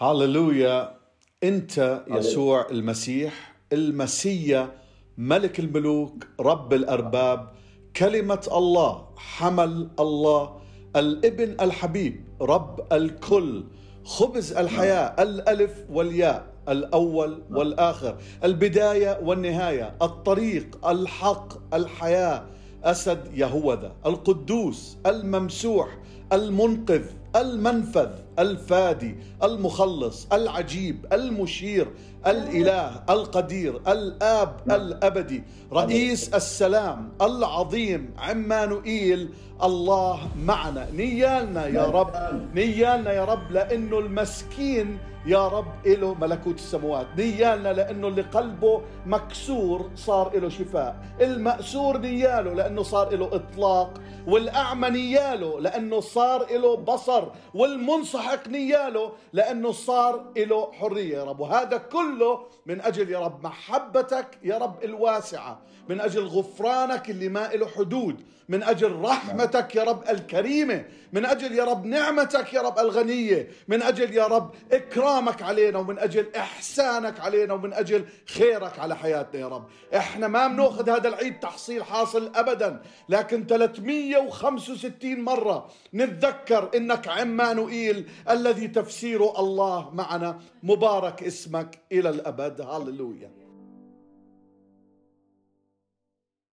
هاللويا انت يسوع المسيح المسيا ملك الملوك رب الأرباب كلمة الله حمل الله الابن الحبيب رب الكل خبز الحياة الألف والياء الأول والآخر البداية والنهاية الطريق الحق الحياة أسد يهوذا القدوس الممسوح المنقذ المنفذ الفادي المخلص العجيب المشير الإله القدير الآب الأبدي رئيس السلام العظيم عمانوئيل. الله معنا. نيالنا يا رب نيالنا يا رب لأنه المسكين يا رب له ملكوت السماوات نيالنا لأنه اللي قلبه مكسور صار له شفاء. المأسور نياله لأنه صار له إطلاق. والأعمى نياله لأنه صار له بصر والمنسحق نياله لأنه صار له حرية يا رب. وهذا كله من أجل يا رب محبتك يا رب الواسعة من أجل غفرانك اللي ما له حدود من أجل رحمتك يا رب الكريمة من أجل يا رب نعمتك يا رب الغنية من أجل يا رب إكرامك علينا ومن أجل إحسانك علينا ومن أجل خيرك على حياتنا يا رب. إحنا ما بنأخذ هذا العيد تحصيل حاصل ابدا لكن 365 مرة نتذكر إنك عمانوئيل الذي تفسيره الله معنا. مبارك اسمك إلى الأبد. هاللويا.